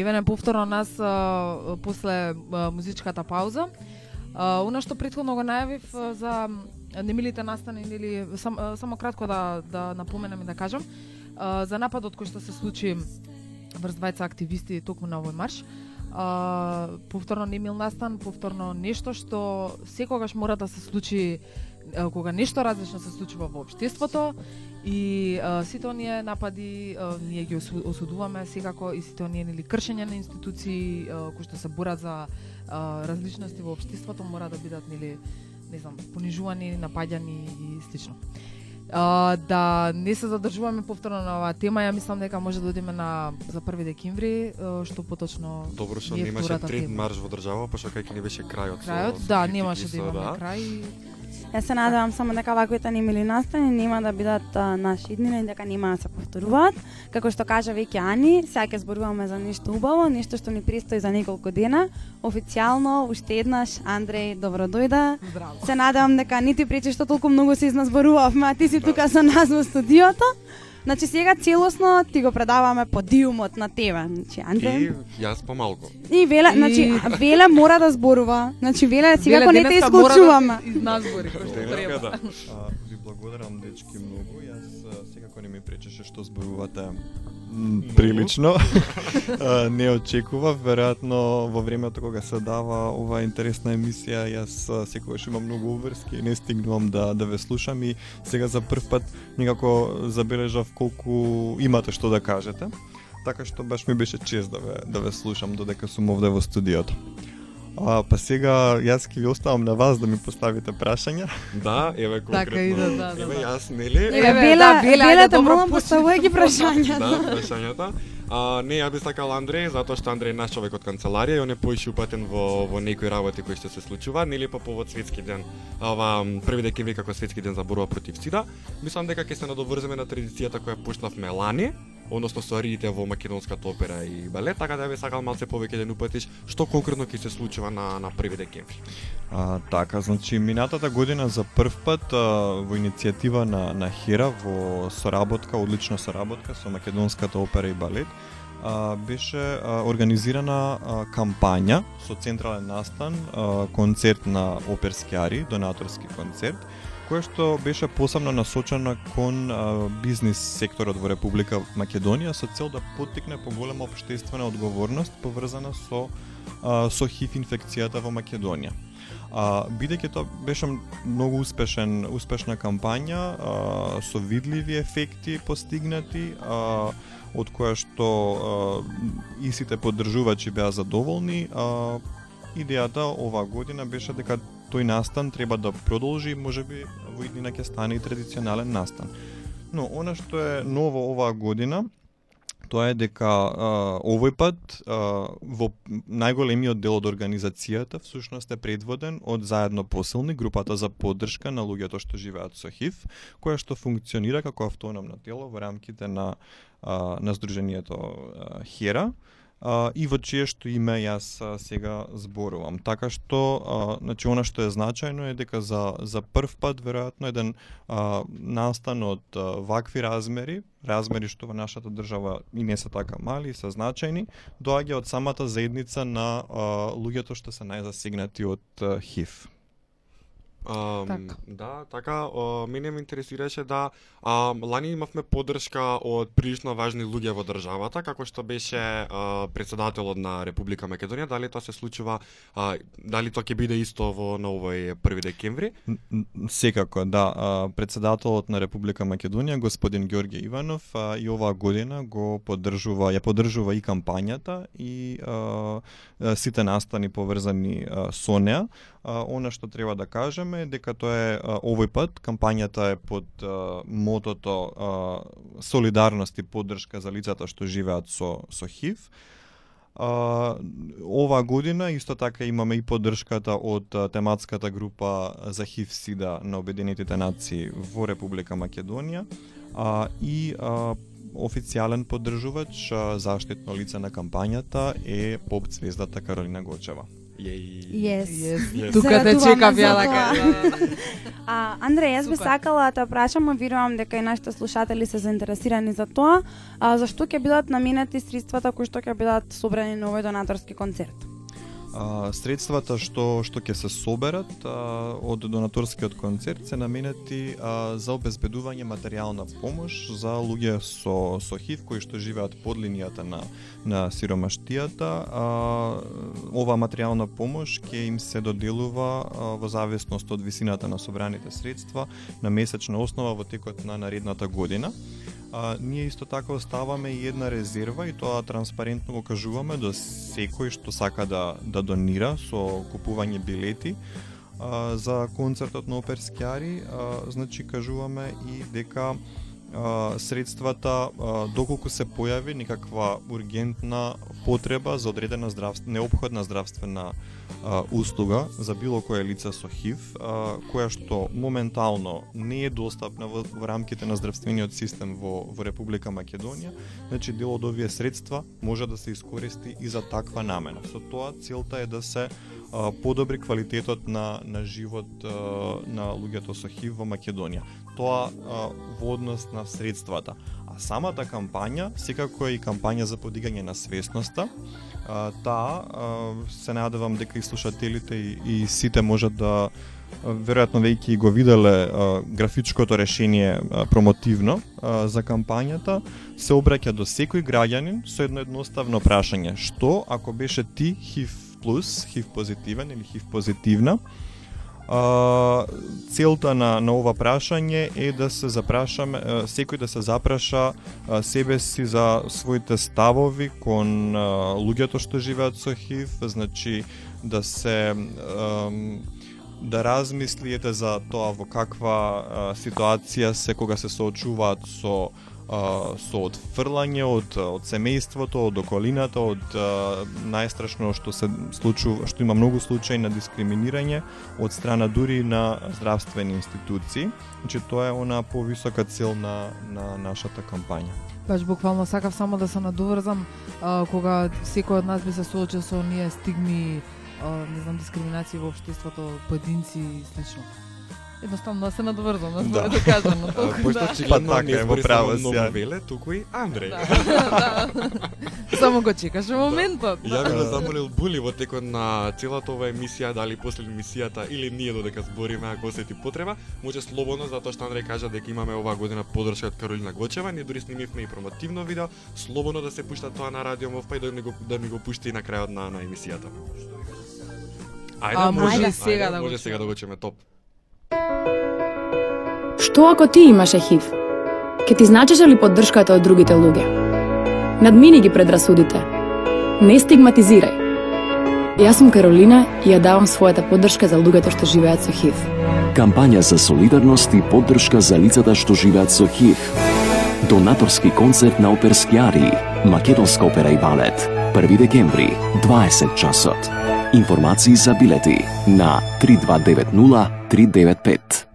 Евене повторно нас а, после а, музичката пауза. А, она што претходно го најавив а, за немилите настани или сам, а, само кратко да да напоменам и да кажам а, за нападот кој што се случи врз двајца активисти токму на овој марш. А, повторно немил настан, повторно нешто што секогаш мора да се случи кога нешто различно се случува во општеството и а, сите оние напади а, ние ги осу- осудуваме секако и сите оние нели кршење на институции а, кои што се борат за а, различности во општеството мора да бидат нели не знам понижувани, напаѓани и слично. А, да не се задржуваме повторно на оваа тема, ја мислам дека може да одиме на за 1 декември, што поточно Добро што немаше трет марш во држава, пошто кај не беше крајот. крајот, со да, немаше да имаме да. крај. Јас се надевам само дека ваквите немили настани нема да бидат а, наши иднина и дека нема да се повторуваат. Како што кажа веќе Ани, сега ќе зборуваме за нешто убаво, нешто што ни престои за неколку дена. Официјално, уште еднаш, Андреј, добро дојда. Здраво. Се надевам дека не ти пречи што толку многу се изназборувавме, а ти си тука со нас во студиото. Значи сега целосно ти го предаваме подиумот на тебе. Значи И Андреј јас помалку. и Веле, И- значи Веле мора да зборува. Значи Веле сега ако не те мора исклучуваме. Да се изназбори кој што треба. да. А, ви благодарам дечки многу. Јас не ми пречеше што зборувате прилично. Не очекував, веројатно во времето кога се дава оваа интересна емисија, јас секогаш имам многу обврски и не стигнувам да да ве слушам и сега за прв пат некако забележав колку имате што да кажете. Така што баш ми беше чест да ве да ве слушам додека сум овде во студиото. А, па сега јас ќе ви оставам на вас да ми поставите прашања. Да, еве конкретно. Така иде, да, да, Еве да. јас нели? Еве, да, Веле, ајде, те добро, молам, пусти. поставувај ги прашањата. Да, прашањата. А, не, ја би сакал Андреј, затоа што Андреј е наш човек од канцеларија и он е поише упатен во, во некои работи кои што се случува, нели по повод светски ден, ова први декември како светски ден за борба против сида. Мислам дека ќе се надоврземе на традицијата која почнавме лани, односно со во македонската опера и балет, така да ја би сакал малце повеќе да ни упатиш што конкретно ќе се случува на на 1 декември. А, така, значи минатата година за прв пат а, во иницијатива на на Хера во соработка, одлична соработка со македонската опера и балет, а, беше а, организирана а, кампања со централен настан, а, концерт на оперски ари, донаторски концерт, кое што беше посебно насочена кон а, бизнис секторот во Република Македонија со цел да поттикне поголема општествена одговорност поврзана со а, со ХИВ инфекцијата во Македонија. А, бидејќи тоа беше многу успешен успешна кампања а, со видливи ефекти постигнати а, од која што а, и сите поддржувачи беа задоволни а, идејата оваа година беше дека тој настан треба да продолжи можеби во иднина ќе стане и традиционален настан. Но она што е ново оваа година тоа е дека а, овој пат а, во најголемиот дел од организацијата всушност е предводен од заедно посилни групата за поддршка на луѓето што живеат со ХИВ, која што функционира како автономно тело во рамките на а, на здружението а, Хера а, и во чие што име јас а, сега зборувам. Така што, а, значи, она што е значајно е дека за, за прв пат, веројатно, еден а, настан од а, вакви размери, размери што во нашата држава и не се така мали, се значајни, доаѓа од самата заедница на а, луѓето што се најзасегнати од а, ХИВ. Um, Така. Да, така, о, мене ме интересираше да а, лани имавме поддршка од прилично важни луѓе во државата, како што беше а, председателот на Република Македонија, дали тоа се случува, а, дали тоа ќе биде исто во на овој 1 декември? Секако, да. а, Председателот на Република Македонија, господин Ѓорѓе Иванов, а, и оваа година го поддржува, ја поддржува и кампањата и а, а, сите настани поврзани а, со неа. А, она што треба да кажеме е дека тоа е а, овој пат кампањата е под а, мотото а, солидарност и поддршка за лицата што живеат со со ХИВ. А, оваа година исто така имаме и поддршката од а, тематската група за ХИВ СИДА на Обединетите нации во Република Македонија а, и а, официјален поддржувач, а, заштитно лице на кампањата е поп звездата Каролина Гочева. Јеј. Yes. Yes. Yes. Тука те тоа. така. А, Андре, јас би сакала да те прашам, а верувам дека и нашите слушатели се заинтересирани за тоа, а зашто ќе бидат наменети средствата кои што ќе бидат собрани на овој донаторски концерт? А, средствата што што ќе се соберат а, од донаторскиот концерт се наменети а, за обезбедување материјална помош за луѓе со со ХИВ кои што живеат под линијата на на сиромаштијата. А, ова материјална помош ќе им се доделува а, во зависност од висината на собраните средства на месечна основа во текот на наредната година. А, ние исто така оставаме и една резерва и тоа транспарентно го кажуваме до секој што сака да да донира со купување билети. А, за концертот на Оперскјари, а, значи кажуваме и дека а, средствата а, доколку се појави некаква ургентна потреба за одредена здравствена необходна здравствена а, услуга за било кое лице со ХИВ, а, која што моментално не е достапна во, во рамките на здравствениот систем во, во Република Македонија, значи дел од овие средства може да се искористи и за таква намена. Со тоа целта е да се а, подобри квалитетот на, на живот а, на луѓето со ХИВ во Македонија. Тоа а, во однос на средствата. Самата кампања, секако е и кампања за подигање на свесноста, а, таа а, се надевам дека и слушателите и, и сите можат да веројатно веќе и го виделе а, графичкото решение а, промотивно а, за кампањата се обраќа до секој граѓанин со едно едноставно прашање. Што ако беше ти HIV плюс, HIV позитивен или HIV позитивна? А, целта на, на ова прашање е да се запрашаме, секој да се запраша себе си за своите ставови кон луѓето што живеат со ХИВ, значи да се да размислиете за тоа во каква ситуација се кога се соочуваат со а, со одфрлање од од семејството, од околината, од а, најстрашно што се случува, што има многу случаи на дискриминирање од страна дури на здравствени институции. Значи тоа е она повисока цел на на нашата кампања. Баш буквално сакав само да се надоврзам а, кога секој од нас би се соочил со оние стигми, а, не знам, дискриминација во општеството, поединци и слично. Едноставно да се надоврзам, да, Да. да. да кажам, но толку Пошто да. очигледно Па така не е, во избори само ја. веле, туку и Андреј. да. Само го чекаше моментот. Ја би го замолил Були во текот на целата ова емисија, дали после емисијата или ние додека збориме, ако осети потреба, може слободно, затоа што Андреј кажа дека имаме оваа година подршка од Каролина Гочева, ние дури снимивме и промотивно видео, слободно да се пушта тоа на Радио Мов, па и да ми го, да ми го пушти и на крајот на, на емисијата. Ајде, А, може ајде, сега ајде, да го може сега да го чуеме, топ. Што ако ти имаше ХИВ? Ке ти значеше ли поддршката од другите луѓе? Надмини ги предрасудите. Не стигматизирај. Јас сум Каролина и ја давам својата поддршка за луѓето што живеат со ХИВ. Кампања за солидарност и поддршка за лицата што живеат со ХИВ. Донаторски концерт на оперски ари, Македонска опера и балет, 1 декември, 20 часот. Информации за билети на 3290 395.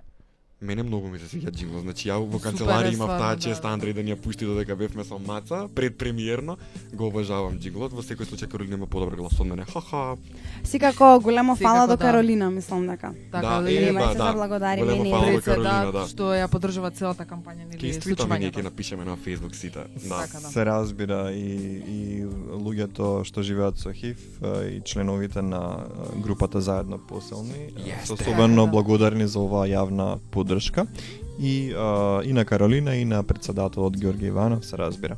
Мене многу ми се свиѓа джингл, значи ја во канцеларија имав таа да, честа да. Андреј да ни ја пушти додека бевме со Маца, предпремиерно, го обожавам джинглот, во секој случај Каролина има подобар глас од мене. Ха-ха. Секако големо Секако фала до да. Каролина, мислам дека. Така, Да, е, ба, се да. заблагодари Големо мене. фала до Каролина, да. што ја поддржува целата кампања нели ние ќе случувањето. напишеме на Facebook сите. Да. Така да. Се разбира и, и луѓето што живеат со ХИВ а, и членовите на групата заедно поселни особено Да. благодарни за оваа јавна поддршка и а, и на Каролина и на председателот Георги Иванов се разбира.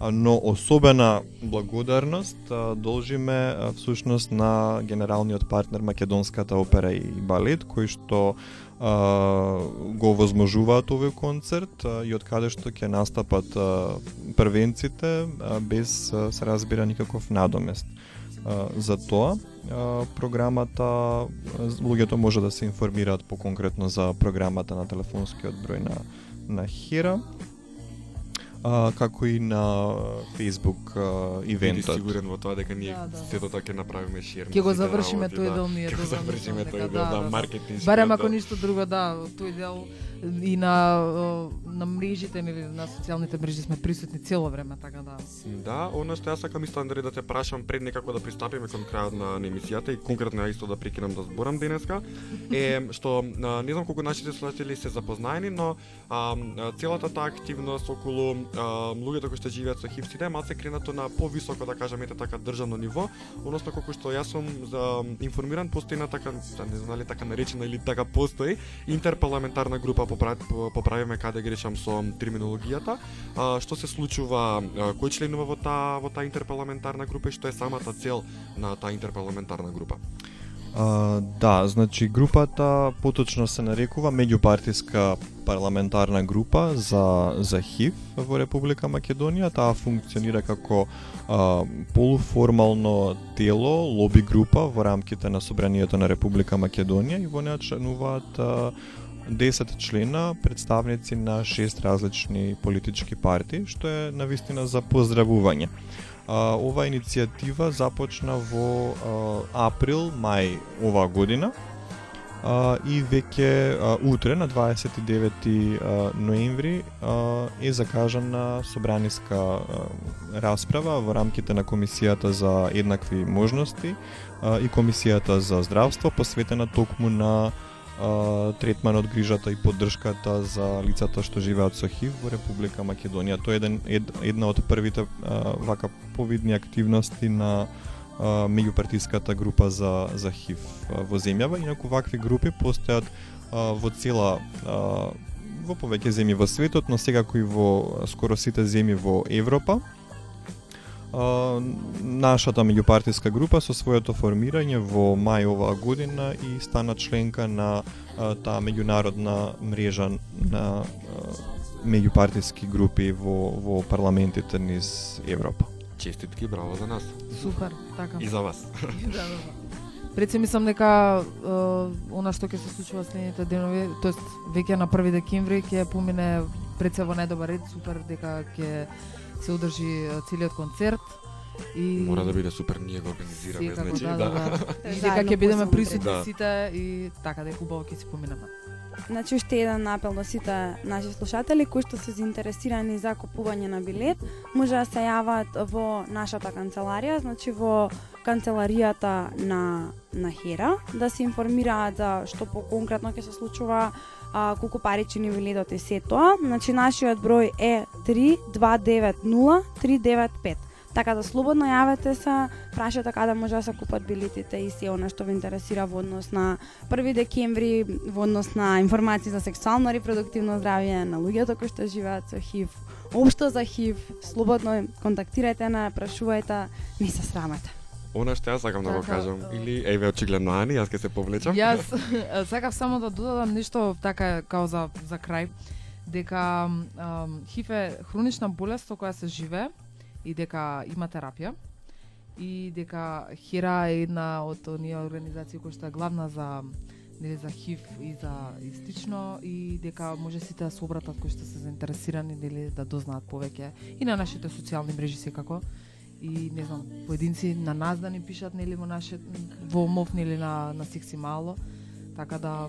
А, Но особена благодарност а, должиме а, всушност на генералниот партнер Македонската опера и балет кој што а, го возможуваат овој концерт а, и од каде што ќе настапат а, првенците а, без а, се разбира никаков надомест. За тоа програмата луѓето може да се информираат поконкретно за програмата на телефонскиот број на на Хира а, како и на Facebook а, Биди ивентот. сигурен во тоа дека ние Да, да. сето тоа ќе направиме шир. на Ќе го завршиме тој да. дел ние Ќе го завршиме тој дел, да, да, да, да. маркетиншки. Барем ако ништо друго, да, тој дел и на, на мрежите или на социјалните мрежи сме присутни цело време, така да. Да, она што јас сакам исто Андре да те прашам пред некако да пристапиме кон крајот на, на емисијата и конкретно ја исто да прекинам да зборам денеска, е што а, не знам колку нашите слушатели се запознаени, но а, целата таа активност околу а, луѓето кои што живеат со ХИВ сида е малце кренато на повисоко да кажеме така државно ниво, односно колку што јас сум за информиран постои на така не знам дали така наречена или така постои интерпарламентарна група попра- поправиме каде грешам со терминологијата, а, што се случува, кој членува во таа во таа интерпарламентарна група и што е самата цел на таа интерпарламентарна група. А, да, значи групата поточно се нарекува меѓупартиска парламентарна група за за ХИВ во Република Македонија. Таа функционира како а, полуформално тело, лоби група во рамките на Собранието на Република Македонија и во неа членуваат а, 10 члена, представници на 6 различни политички партии, што е навистина за поздравување. А, ова иницијатива започна во а, април, мај оваа година а, и веќе а, утре на 29 а, ноември а, е закажана собраниска а, расправа во рамките на Комисијата за еднакви можности а, и Комисијата за здравство посветена токму на а, третманот, грижата и поддршката за лицата што живеат со ХИВ во Република Македонија. Тоа е еден, ед, една од првите а, вака повидни активности на а, меѓупартиската група за за ХИВ во земјава, инаку вакви групи постојат а, во цела а, во повеќе земји во светот, но секако и во скоро сите земји во Европа. А, нашата меѓупартиска група со своето формирање во мај оваа година и стана членка на таа меѓународна мрежа на а, меѓупартиски групи во во парламентите низ Европа. Честитки, браво за нас. Супер, така. И за вас. да, да, да. Пред се мислам дека е, она што ќе се случува следните денови, тоест веќе на 1 декември ќе помине пред се во најдобар ред, супер дека ќе се одржи е, целиот концерт и Мора да биде супер, ние го организираме, Секако, значи, да, да, да. И дека ќе бидеме присутни Да. сите и така дека убаво ќе си поминеме. Значи уште еден апел до сите наши слушатели кои што се заинтересирани за купување на билет, може да се јават во нашата канцеларија, значи во канцеларијата на на Хера, да се информираат за што по-конкретно ќе се случува, а, колку пари чини билетот да и се тоа. Значи нашиот број е 3290 Така да слободно јавете се, прашате каде може да се купат билетите и се она што ве интересира во однос на 1 декември, во однос на информации за сексуално репродуктивно здравје на луѓето кои што живеат со ХИВ, општо за ХИВ, слободно контактирајте на, прашувајте, не се срамете. Она што јас сакам да го кажам, или еве очигледно Ани, јас ќе се повлечам. Јас сакав само да додадам нешто така као за за крај. Дека ХИВ е хронична болест со која се живее и дека има терапија. И дека Хера е една од оние организации која што е главна за нели за ХИВ и за и слично. И дека може сите да се обратат кои што се заинтересирани нели да дознаат повеќе. И на нашите социјални мрежи секако и не знам поединци на нас да ни пишат нели во наше во мов нели на на секси мало така да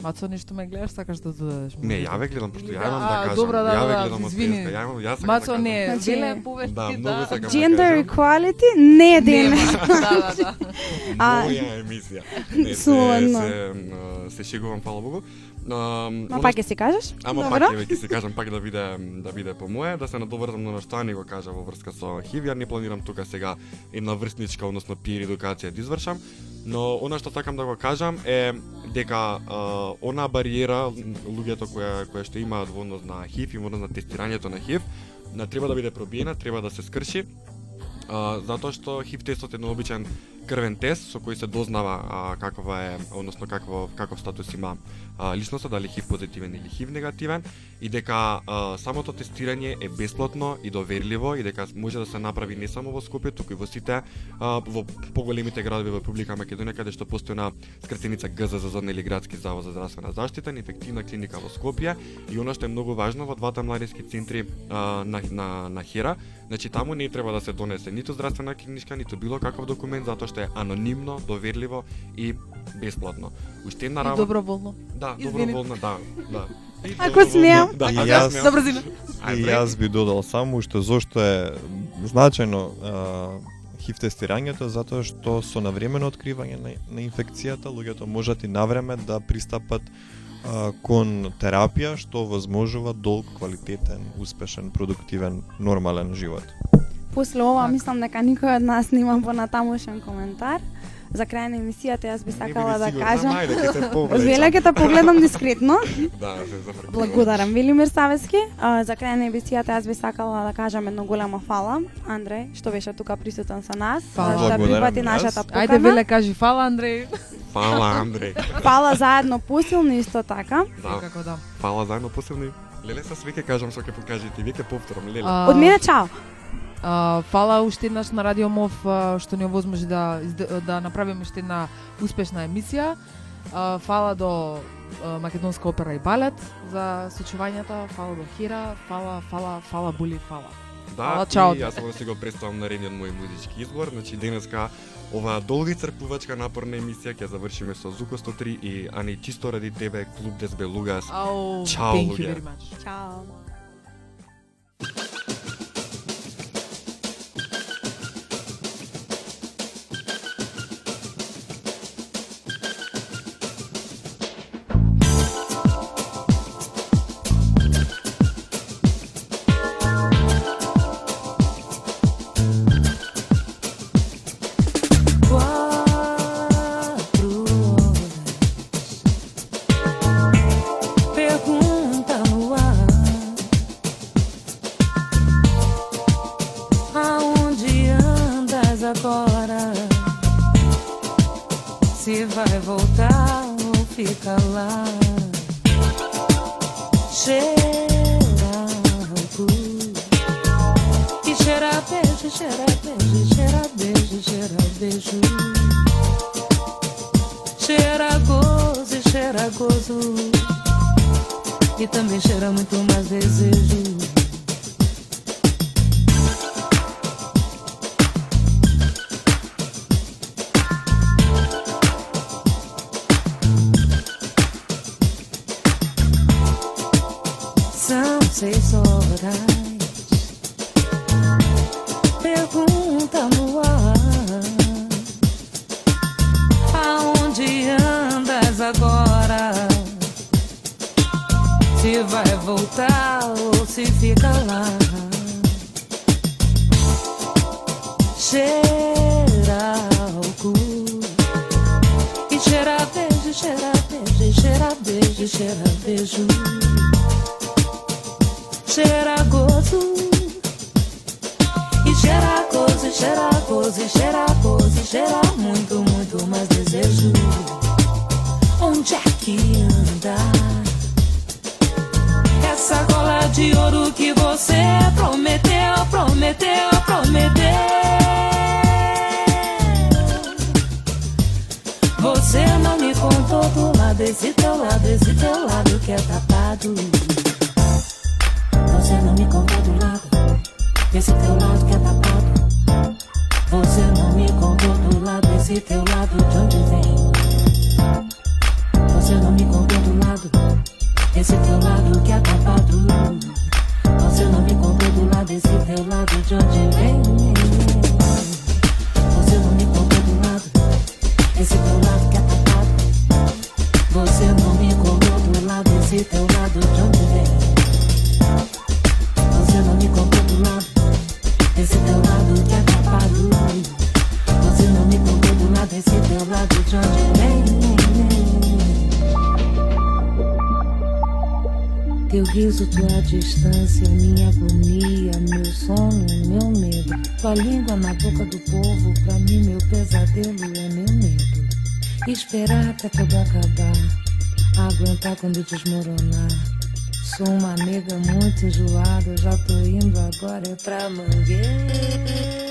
Мацо нешто ме гледаш, сакаш да додадеш? Не, ја ве гледам, пошто ја Да, имам да кажам. добро, да, ја ве да, гледам од извини. песка, ја имам, јас сакам Мацо да не, Значи, веле повести, Да, многу сакам да Gender кажам. equality не е ден. Да, да, да. А, Моја емисија. Не, се, се, се шегувам, фала Богу. А, Ма пак ќе си кажеш? Ама Добро. пак ќе се кажам пак да биде да биде по мое, да се надоврзам на што Ани го кажа во врска со ХИВ, ја не планирам тука сега една врсничка, односно пиер едукација да извршам, но она што сакам да го кажам е дека а, она бариера луѓето која која што имаат во однос на ХИВ и во однос на тестирањето на ХИВ, на треба да биде пробиена, треба да се скрши. А, затоа што ХИВ тестот е необичен крвен тест со кој се дознава а, каква е, односно каков каков статус има а, личноста, дали ХИВ позитивен или ХИВ негативен и дека а, самото тестирање е бесплатно и доверливо и дека може да се направи не само во Скопје, туку и во сите а, во поголемите градови во Република Македонија каде што постои на скратеница ГЗЗЗ или Градски завод за здравствена заштита, инфективна клиника во Скопје и она што е многу важно во двата младински центри а, на, на, на Хера, значи таму не треба да се донесе ниту здравствена книжка, ниту било каков документ затоа што е анонимно, доверливо и бесплатно. Уште една И работа. доброволно. Да, Извини. доброволно, да, да. Ако смеам. Да, И ако јас- смеам. На брзина. И Ајде. јас би додал само уште зошто е значајно хив тестирањето затоа што со навремено откривање на, на инфекцијата луѓето можат и навреме да пристапат а, кон терапија што возможува долг, квалитетен, успешен, продуктивен, нормален живот. После ова Така. мислам дека никој од нас нема понатамошен коментар. За крај на емисијата јас би сакала да кажам. Ајде, ќе те погледам дискретно. Да, се зафркувам. Благодарам, Велимир Савески. А, за крај на емисијата јас би сакала да кажам едно големо фала, Андреј, што беше тука присутен со нас, Фала. што припати јас. нашата покана. Ајде, Веле, кажи фала, Андреј. Фала, Андреј. Фала заедно посилно исто така. Да, Како да. фала заедно посебно. Леле, са свеќе кажам што ќе покажете, вие ќе повторам, леле. Од мене чао. А, фала уште еднаш на Радио Мов а, што ни овозможи да да направиме уште една успешна емисија. А, фала до а, Македонска опера и балет за сочувањето, фала до Хира, фала, фала, фала Були, фала. Да, Фала, чао. и јас само да си го представам наредниот мој музички избор. Значи денеска оваа долга и црпувачка напорна емисија ќе завршиме со Зуко 103 и Ани чисто ради тебе клуб Дезбе Лугас. Ау, Чао, thank you луѓе. very much. Чао. Pergunta no ar. Aonde andas agora? Se vai voltar ou se fica lá? Cheira álcool e cheira beijo, cheira beijo, cheira beijo, cheira beijo. Cheira gozo e cheira gozo, e cheira gozo, e cheira gozo, e cheira muito, muito mais desejo. Onde é que anda? Essa gola de ouro que você prometeu, prometeu, prometeu. Você não me contou do lado, esse teu lado, esse teu lado que é tapado. Você não me contou do lado, esse teu lado que é tapado. Você não me contou do lado, esse teu lado de onde vem. Você não me contou do lado, esse teu lado que é tapado. Você não me contou do lado, esse teu lado distância, minha agonia, meu sono, meu medo. Tua língua na boca do povo, pra mim meu pesadelo é meu medo. Esperar até tudo acabar, aguentar quando desmoronar. Sou uma nega muito enjoada, já tô indo agora é pra mangueira.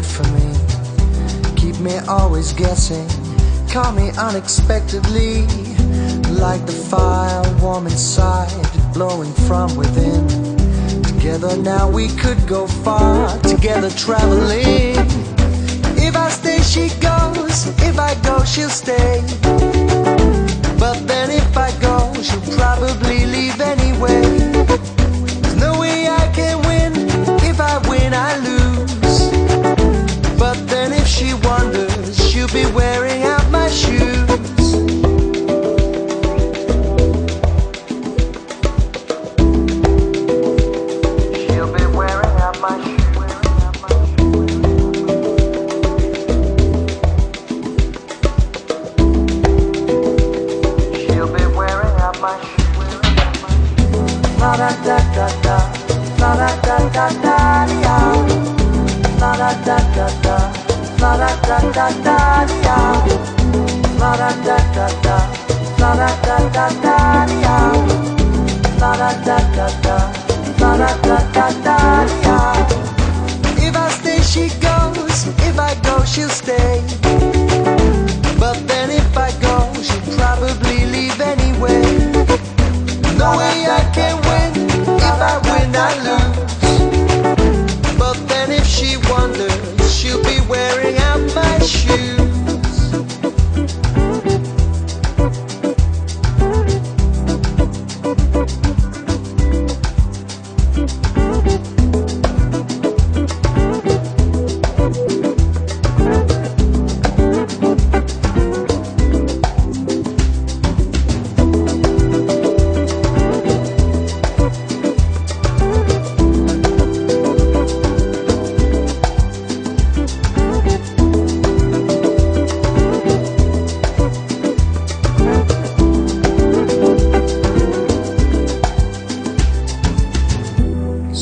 good for me. Keep me always guessing, call me unexpectedly. Like the fire warm inside, blowing from within. Together now we could go far, together traveling. If I stay, she goes. If I go, she'll stay. But then if I go, she'll probably leave.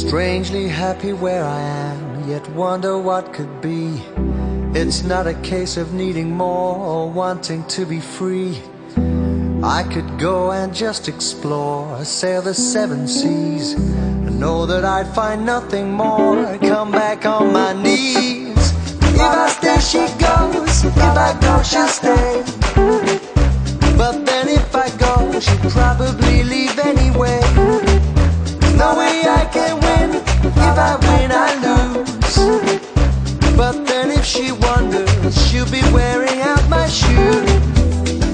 Strangely happy where I am, yet wonder what could be. It's not a case of needing more or wanting to be free. I could go and just explore, sail the seven seas, and know that I'd find nothing more. Come back on my knees. If I stay, she goes. If I go, she'll stay. But then if I go, she'd probably leave anyway. No way I can. I lose. But then if she wonders, she'll be wearing out my shoe.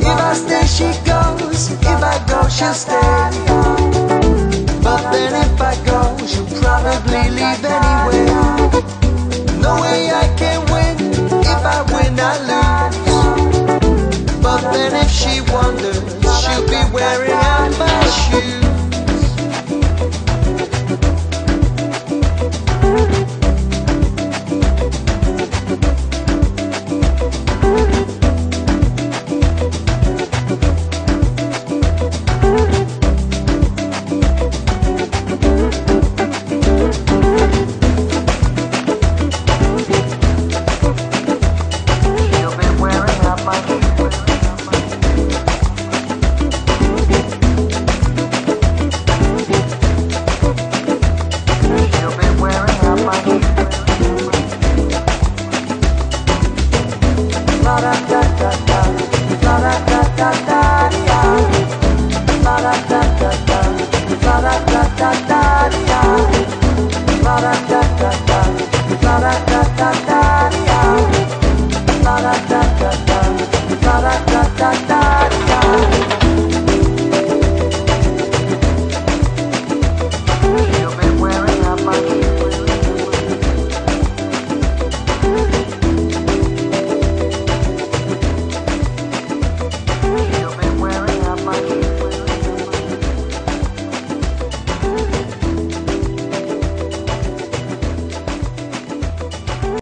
If I stay, she goes. If I go, she'll stay. But then if I go, she'll probably leave anyway. No way I can win. If I win, I lose. But then if she wonders, she'll be wearing out my shoes.